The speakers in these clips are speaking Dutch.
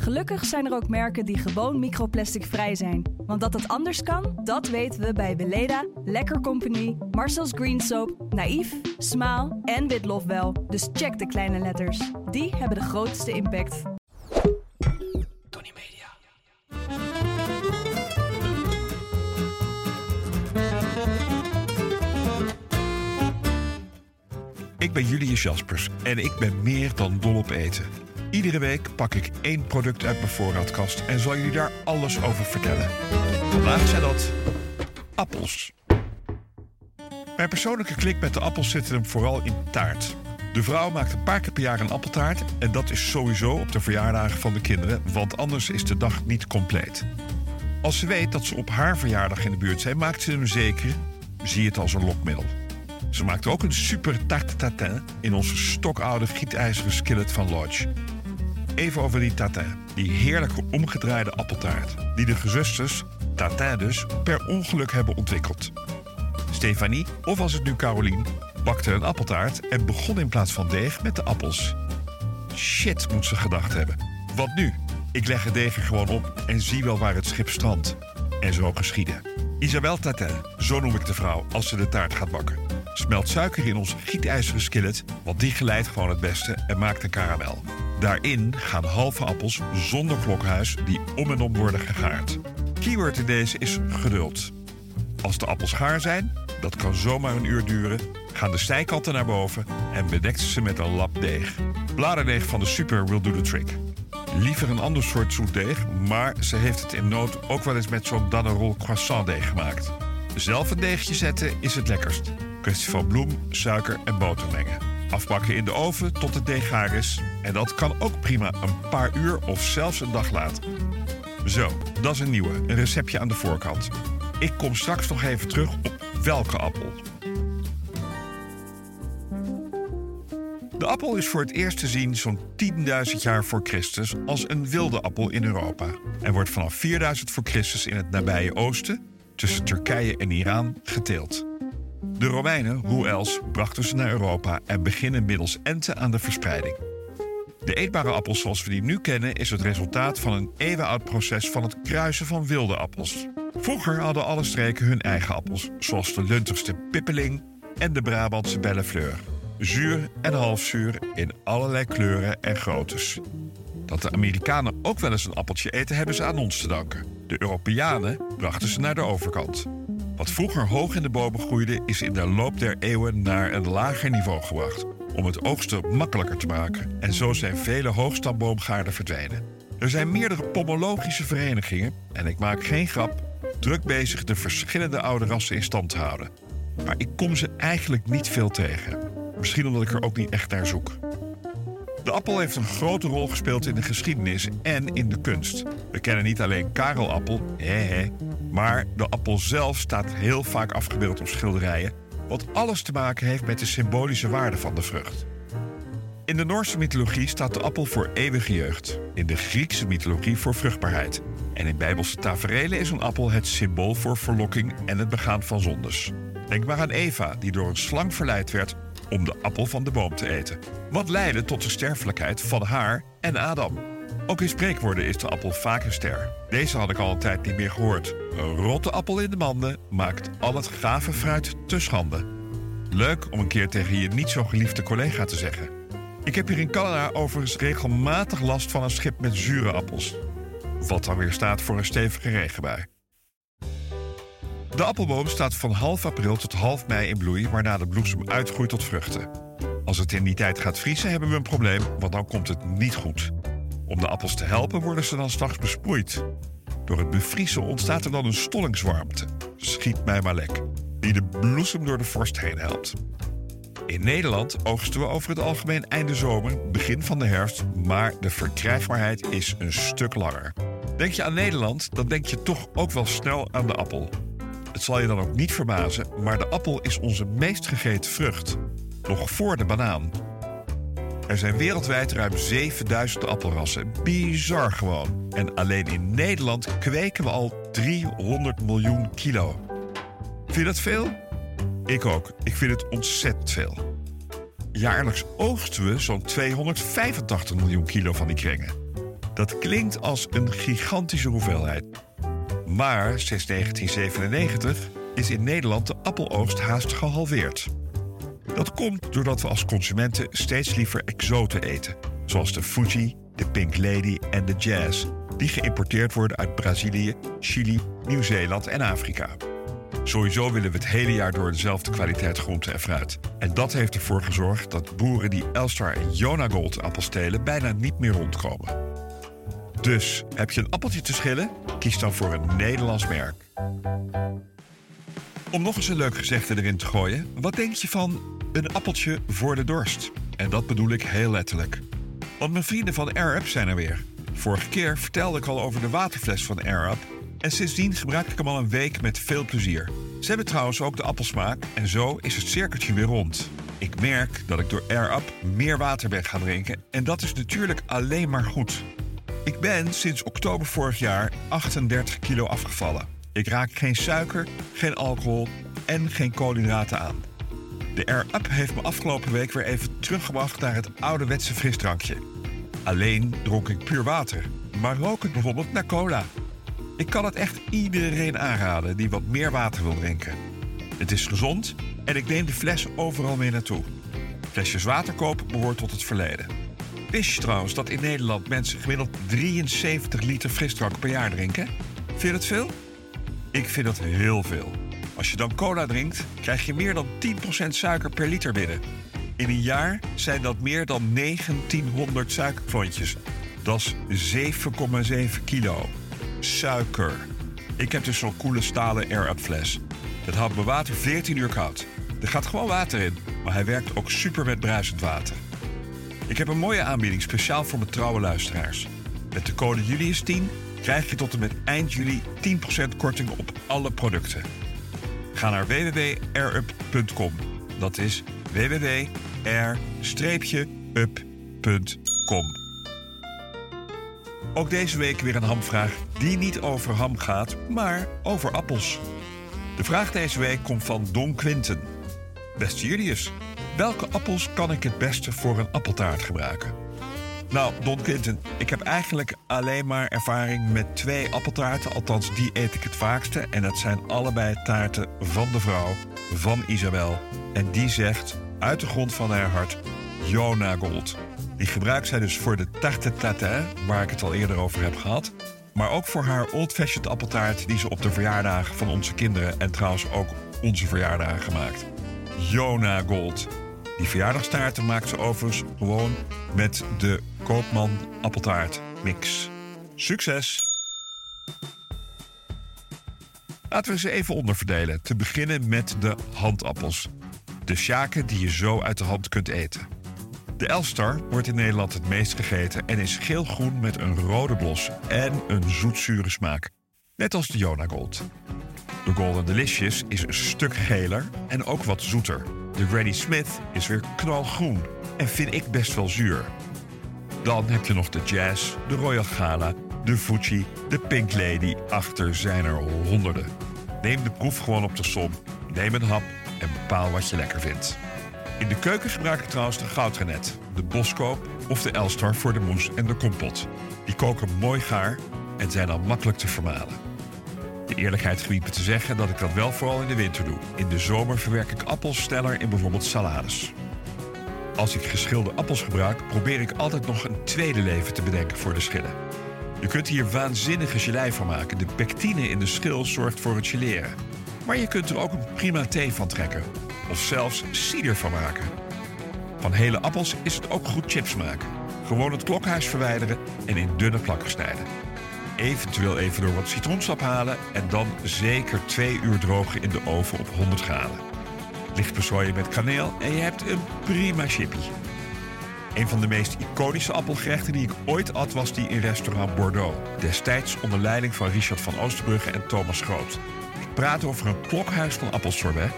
Gelukkig zijn er ook merken die gewoon microplastic vrij zijn. Want dat het anders kan, dat weten we bij Weleda, Lekker Company, Marcel's Green Soap, Naïef, Smaal en Witlof wel. Dus check de kleine letters. Die hebben de grootste impact. Tony Media. Ik ben Julius Jaspers en ik ben meer dan dol op eten. Iedere week pak ik één product uit mijn voorraadkast en zal jullie daar alles over vertellen. Vandaag zijn dat appels. Mijn persoonlijke klik met de appels zit hem vooral in taart. De vrouw maakt een paar keer per jaar een appeltaart en dat is sowieso op de verjaardagen van de kinderen, want anders is de dag niet compleet. Als ze weet dat ze op haar verjaardag in de buurt zijn, maakt ze hem zeker, zie het als een lokmiddel. Ze maakt ook een super tarte tatin in onze stokoude gietijzeren skillet van Lodge. Even over die tatin, die heerlijke omgedraaide appeltaart, die de gezusters, tatin dus, per ongeluk hebben ontwikkeld. Stefanie, of was het nu Carolien, bakte een appeltaart en begon in plaats van deeg met de appels. Shit, moet ze gedacht hebben. Wat nu? Ik leg het deeg er gewoon op en zie wel waar het schip strandt. En zo geschiedde. Isabel Tatin, zo noem ik de vrouw als ze de taart gaat bakken. Smelt suiker in ons gietijzeren skillet, want die geleidt gewoon het beste en maakt een karamel. Daarin gaan halve appels zonder klokhuis die om en om worden gegaard. Keyword in deze is geduld. Als de appels gaar zijn, dat kan zomaar een uur duren, gaan de zijkanten naar boven en bedekt ze met een lap deeg. Bladerdeeg van de Super will do the trick. Liever een ander soort zoetdeeg, maar ze heeft het in nood ook wel eens met zo'n dannerol croissant deeg gemaakt. Zelf een deegje zetten is het lekkerst. Kwestie van bloem, suiker en boter mengen. Afbakken in de oven tot het deeg gaar is. En dat kan ook prima een paar uur of zelfs een dag later. Zo, dat is een nieuwe, een receptje aan de voorkant. Ik kom straks nog even terug op welke appel. De appel is voor het eerst te zien zo'n 10.000 jaar voor Christus als een wilde appel in Europa. En wordt vanaf 4000 voor Christus in het nabije oosten, tussen Turkije en Iran, geteeld. De Romeinen, hoe els, brachten ze naar Europa en beginnen middels enten aan de verspreiding. De eetbare appel zoals we die nu kennen is het resultaat van een eeuwenoud proces van het kruisen van wilde appels. Vroeger hadden alle streken hun eigen appels, zoals de Lunterste Pippeling en de Brabantse Bellefleur. Zuur en halfzuur in allerlei kleuren en groottes. Dat de Amerikanen ook wel eens een appeltje eten, hebben ze aan ons te danken. De Europeanen brachten ze naar de overkant. Wat vroeger hoog in de bomen groeide, is in de loop der eeuwen naar een lager niveau gebracht. Om het oogsten makkelijker te maken. En zo zijn vele hoogstamboomgaarden verdwenen. Er zijn meerdere pomologische verenigingen, en ik maak geen grap, druk bezig de verschillende oude rassen in stand te houden. Maar ik kom ze eigenlijk niet veel tegen. Misschien omdat ik er ook niet echt naar zoek. De appel heeft een grote rol gespeeld in de geschiedenis en in de kunst. We kennen niet alleen Karelappel, hè hè, maar de appel zelf staat heel vaak afgebeeld op schilderijen, wat alles te maken heeft met de symbolische waarde van de vrucht. In de Noorse mythologie staat de appel voor eeuwige jeugd, in de Griekse mythologie voor vruchtbaarheid. En in Bijbelse taferelen is een appel het symbool voor verlokking en het begaan van zondes. Denk maar aan Eva, die door een slang verleid werd om de appel van de boom te eten. Wat leidde tot de sterfelijkheid van haar en Adam. Ook in spreekwoorden is de appel vaak een ster. Deze had ik al een tijd niet meer gehoord. Een rotte appel in de manden maakt al het gave fruit te schande. Leuk om een keer tegen je niet zo geliefde collega te zeggen. Ik heb hier in Canada overigens regelmatig last van een schip met zure appels. Wat dan weer staat voor een stevige regenbui. De appelboom staat van half april tot half mei in bloei, waarna de bloesem uitgroeit tot vruchten. Als het in die tijd gaat vriezen, hebben we een probleem, want dan komt het niet goed. Om de appels te helpen worden ze dan straks besproeid. Door het bevriezen ontstaat er dan een stollingswarmte, schiet mij maar lek, die de bloesem door de vorst heen helpt. In Nederland oogsten we over het algemeen einde zomer, begin van de herfst, maar de verkrijgbaarheid is een stuk langer. Denk je aan Nederland, dan denk je toch ook wel snel aan de appel. Het zal je dan ook niet verbazen, maar de appel is onze meest gegeten vrucht. Nog voor de banaan. Er zijn wereldwijd ruim 7000 appelrassen. Bizar gewoon. En alleen in Nederland kweken we al 300 miljoen kilo. Vind je dat veel? Ik ook. Ik vind het ontzettend veel. Jaarlijks oogsten we zo'n 285 miljoen kilo van die krengen. Dat klinkt als een gigantische hoeveelheid. Maar sinds 1997 is in Nederland de appeloogst haast gehalveerd. Dat komt doordat we als consumenten steeds liever exoten eten, zoals de Fuji, de Pink Lady en de Jazz, die geïmporteerd worden uit Brazilië, Chili, Nieuw-Zeeland en Afrika. Sowieso willen we het hele jaar door dezelfde kwaliteit groente en fruit. En dat heeft ervoor gezorgd dat boeren die Elstar en Jona Gold appels telen bijna niet meer rondkomen. Dus heb je een appeltje te schillen? Kies dan voor een Nederlands merk. Om nog eens een leuk gezegde erin te gooien, wat denk je van een appeltje voor de dorst? En dat bedoel ik heel letterlijk. Want mijn vrienden van AirUp zijn er weer. Vorige keer vertelde ik al over de waterfles van AirUp. En sindsdien gebruik ik hem al een week met veel plezier. Ze hebben trouwens ook de appelsmaak en zo is het cirkeltje weer rond. Ik merk dat ik door AirUp meer water ben gaan drinken en dat is natuurlijk alleen maar goed. Ik ben sinds oktober vorig jaar 38 kilo afgevallen. Ik raak geen suiker, geen alcohol en geen koolhydraten aan. De Air-Up heeft me afgelopen week weer even teruggebracht naar het ouderwetse frisdrankje. Alleen dronk ik puur water, maar rook het bijvoorbeeld naar cola. Ik kan het echt iedereen aanraden die wat meer water wil drinken. Het is gezond en ik neem de fles overal mee naartoe. Flesjes water kopen behoort tot het verleden. Wist je trouwens dat in Nederland mensen gemiddeld 73 liter frisdrank per jaar drinken? Vind je dat veel? Ik vind dat heel veel. Als je dan cola drinkt, krijg je meer dan 10% suiker per liter binnen. In een jaar zijn dat meer dan 1900 suikerklontjes. Dat is 7,7 kilo. Suiker. Ik heb dus zo'n koele stalen air-up fles. Dat houdt mijn water 14 uur koud. Er gaat gewoon water in, maar hij werkt ook super met bruisend water. Ik heb een mooie aanbieding speciaal voor mijn trouwe luisteraars. Met de code Julius10 krijg je tot en met eind juli 10% korting op alle producten. Ga naar www.airup.com. Dat is www.r-up.com. Ook deze week weer een hamvraag die niet over ham gaat, maar over appels. De vraag deze week komt van Don Quinten. Beste Julius, welke appels kan ik het beste voor een appeltaart gebruiken? Nou, Don Quinten, ik heb eigenlijk alleen maar ervaring met twee appeltaarten. Althans, die eet ik het vaakste. En dat zijn allebei taarten van de vrouw, van Isabel. En die zegt uit de grond van haar hart, Jona Gold. Die gebruikt zij dus voor de tarte tatin, waar ik het al eerder over heb gehad. Maar ook voor haar old-fashioned appeltaart die ze op de verjaardagen van onze kinderen... en trouwens ook onze verjaardagen maakt. Jona Gold. Die verjaardagstaarten maakt ze overigens gewoon met de Koopman appeltaart mix. Succes! Laten we ze even onderverdelen. Te beginnen met de handappels. De sjaken die je zo uit de hand kunt eten. De Elstar wordt in Nederland het meest gegeten en is geelgroen met een rode blos en een zoetzure smaak. Net als de Jona Gold. De Golden Delicious is een stuk geler en ook wat zoeter. De Granny Smith is weer knalgroen en vind ik best wel zuur. Dan heb je nog de Jazz, de Royal Gala, de Fuji, de Pink Lady. Achter zijn er honderden. Neem de proef gewoon op de som, neem een hap en bepaal wat je lekker vindt. In de keuken gebruik ik trouwens de goudrenet, de boskoop of de Elstar voor de moes en de kompot. Die koken mooi gaar en zijn dan makkelijk te vermalen. Eerlijkheid gebiedt me te zeggen dat ik dat wel vooral in de winter doe. In de zomer verwerk ik appels sneller in bijvoorbeeld salades. Als ik geschilde appels gebruik, probeer ik altijd nog een tweede leven te bedenken voor de schillen. Je kunt hier waanzinnige gelei van maken. De pectine in de schil zorgt voor het geleren. Maar je kunt er ook een prima thee van trekken. Of zelfs cider van maken. Van hele appels is het ook goed chips maken. Gewoon het klokhuis verwijderen en in dunne plakken snijden. Eventueel even door wat citroensap halen en dan zeker twee uur drogen in de oven op 100 graden. Licht bezooien met kaneel en je hebt een prima chippy. Een van de meest iconische appelgerechten die ik ooit at was die in restaurant Bordeaux. Destijds onder leiding van Richard van Oosterbrugge en Thomas Groot. Ik praat over een klokhuis van appelsorbet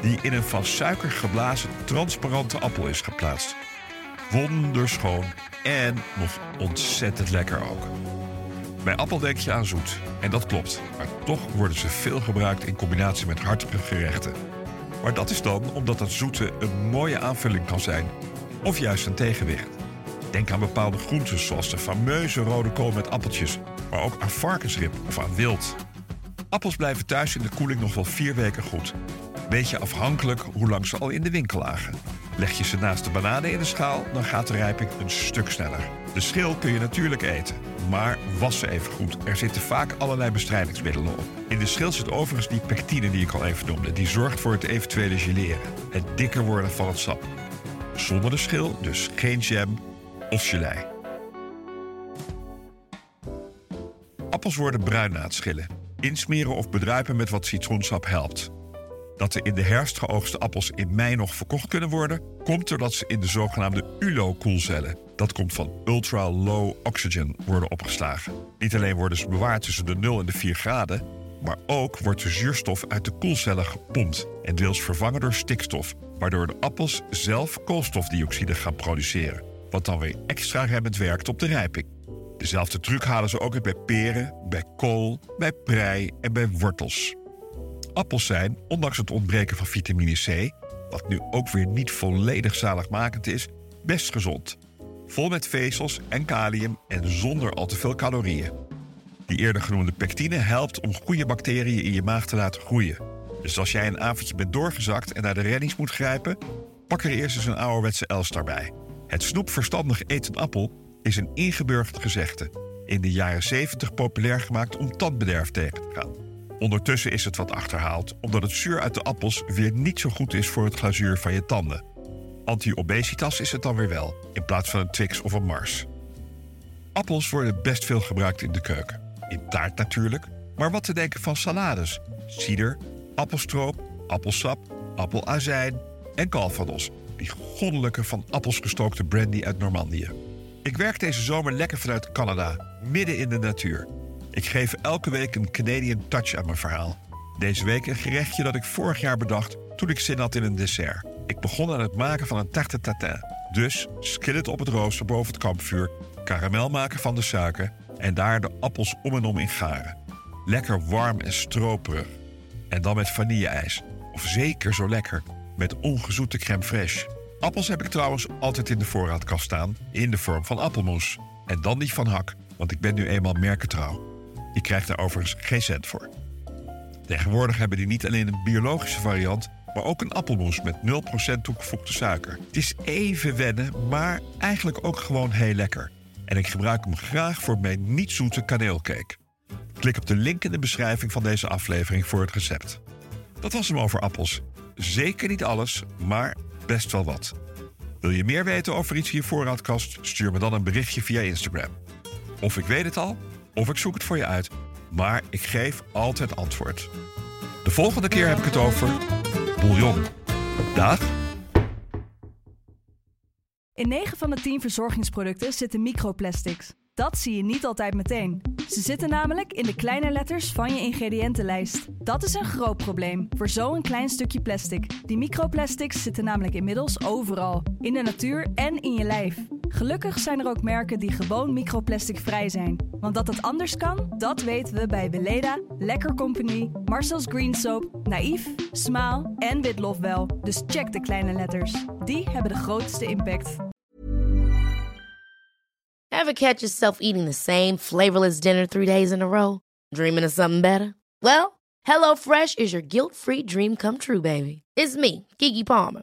die in een van suiker geblazen transparante appel is geplaatst. Wonderschoon en nog ontzettend lekker ook. Bij appel denk je aan zoet. En dat klopt. Maar toch worden ze veel gebruikt in combinatie met hartige gerechten. Maar dat is dan omdat het zoete een mooie aanvulling kan zijn. Of juist een tegenwicht. Denk aan bepaalde groenten zoals de fameuze rode kool met appeltjes. Maar ook aan varkensrib of aan wild. Appels blijven thuis in de koeling nog wel vier weken goed. Beetje afhankelijk hoe lang ze al in de winkel lagen. Leg je ze naast de bananen in de schaal, dan gaat de rijping een stuk sneller. De schil kun je natuurlijk eten, maar was ze even goed. Er zitten vaak allerlei bestrijdingsmiddelen op. In de schil zit overigens die pectine die ik al even noemde. Die zorgt voor het eventuele geleren, het dikker worden van het sap. Zonder de schil dus geen jam of gelei. Appels worden bruin na het schillen. Insmeren of bedruipen met wat citroensap helpt. Dat er in de herfst geoogste appels in mei nog verkocht kunnen worden, komt doordat ze in de zogenaamde ULO-koelcellen, dat komt van Ultra Low Oxygen, worden opgeslagen. Niet alleen worden ze bewaard tussen de 0 en de 4 graden, maar ook wordt de zuurstof uit de koelcellen gepompt en deels vervangen door stikstof, waardoor de appels zelf koolstofdioxide gaan produceren, wat dan weer extra remmend werkt op de rijping. Dezelfde truc halen ze ook bij peren, bij kool, bij prei en bij wortels. Appels zijn, ondanks het ontbreken van vitamine C, wat nu ook weer niet volledig zaligmakend is, best gezond. Vol met vezels en kalium en zonder al te veel calorieën. Die eerder genoemde pectine helpt om goede bacteriën in je maag te laten groeien. Dus als jij een avondje bent doorgezakt en naar de reddings moet grijpen, pak er eerst eens een ouderwetse Elstar bij. Het snoepverstandig eten appel is een ingeburgerd gezegde. In de jaren 70 populair gemaakt om tandbederf tegen te gaan. Ondertussen is het wat achterhaald, omdat het zuur uit de appels weer niet zo goed is voor het glazuur van je tanden. Anti-obesitas is het dan weer wel, in plaats van een Twix of een Mars. Appels worden best veel gebruikt in de keuken. In taart natuurlijk, maar wat te denken van salades, cider, appelstroop, appelsap, appelazijn en calvados, die goddelijke van appels gestookte brandy uit Normandië. Ik werk deze zomer lekker vanuit Canada, midden in de natuur. Ik geef elke week een Canadian touch aan mijn verhaal. Deze week een gerechtje dat ik vorig jaar bedacht toen ik zin had in een dessert. Ik begon aan het maken van een tarte tatin. Dus skillet op het rooster boven het kampvuur, karamel maken van de suiker en daar de appels om en om in garen. Lekker warm en stroperig. En dan met vanille-ijs. Of zeker zo lekker, met ongezoete crème fraîche. Appels heb ik trouwens altijd in de voorraadkast staan, in de vorm van appelmoes. En dan die van hak, want ik ben nu eenmaal merkentrouw. Je krijgt daar overigens geen cent voor. Tegenwoordig hebben die niet alleen een biologische variant, maar ook een appelmoes met 0% toegevoegde suiker. Het is even wennen, maar eigenlijk ook gewoon heel lekker. En ik gebruik hem graag voor mijn niet zoete kaneelcake. Klik op de link in de beschrijving van deze aflevering voor het recept. Dat was hem over appels. Zeker niet alles, maar best wel wat. Wil je meer weten over iets in je voorraadkast? Stuur me dan een berichtje via Instagram. Of ik weet het al, of ik zoek het voor je uit. Maar ik geef altijd antwoord. De volgende keer heb ik het over bouillon. Dag. In 9 van de 10 verzorgingsproducten zitten microplastics. Dat zie je niet altijd meteen. Ze zitten namelijk in de kleine letters van je ingrediëntenlijst. Dat is een groot probleem voor zo'n klein stukje plastic. Die microplastics zitten namelijk inmiddels overal, in de natuur en in je lijf. Gelukkig zijn er ook merken die gewoon microplasticvrij zijn. Want dat het anders kan, dat weten we bij Weleda, Lekker Company, Marcel's Green Soap, Naïef, Smaal en Witlof wel. Dus check de kleine letters. Die hebben de grootste impact. Ever catch yourself eating the same flavorless dinner three days in a row? Dreaming of something better? Well, HelloFresh is your guilt-free dream come true, baby. It's me, Kiki Palmer.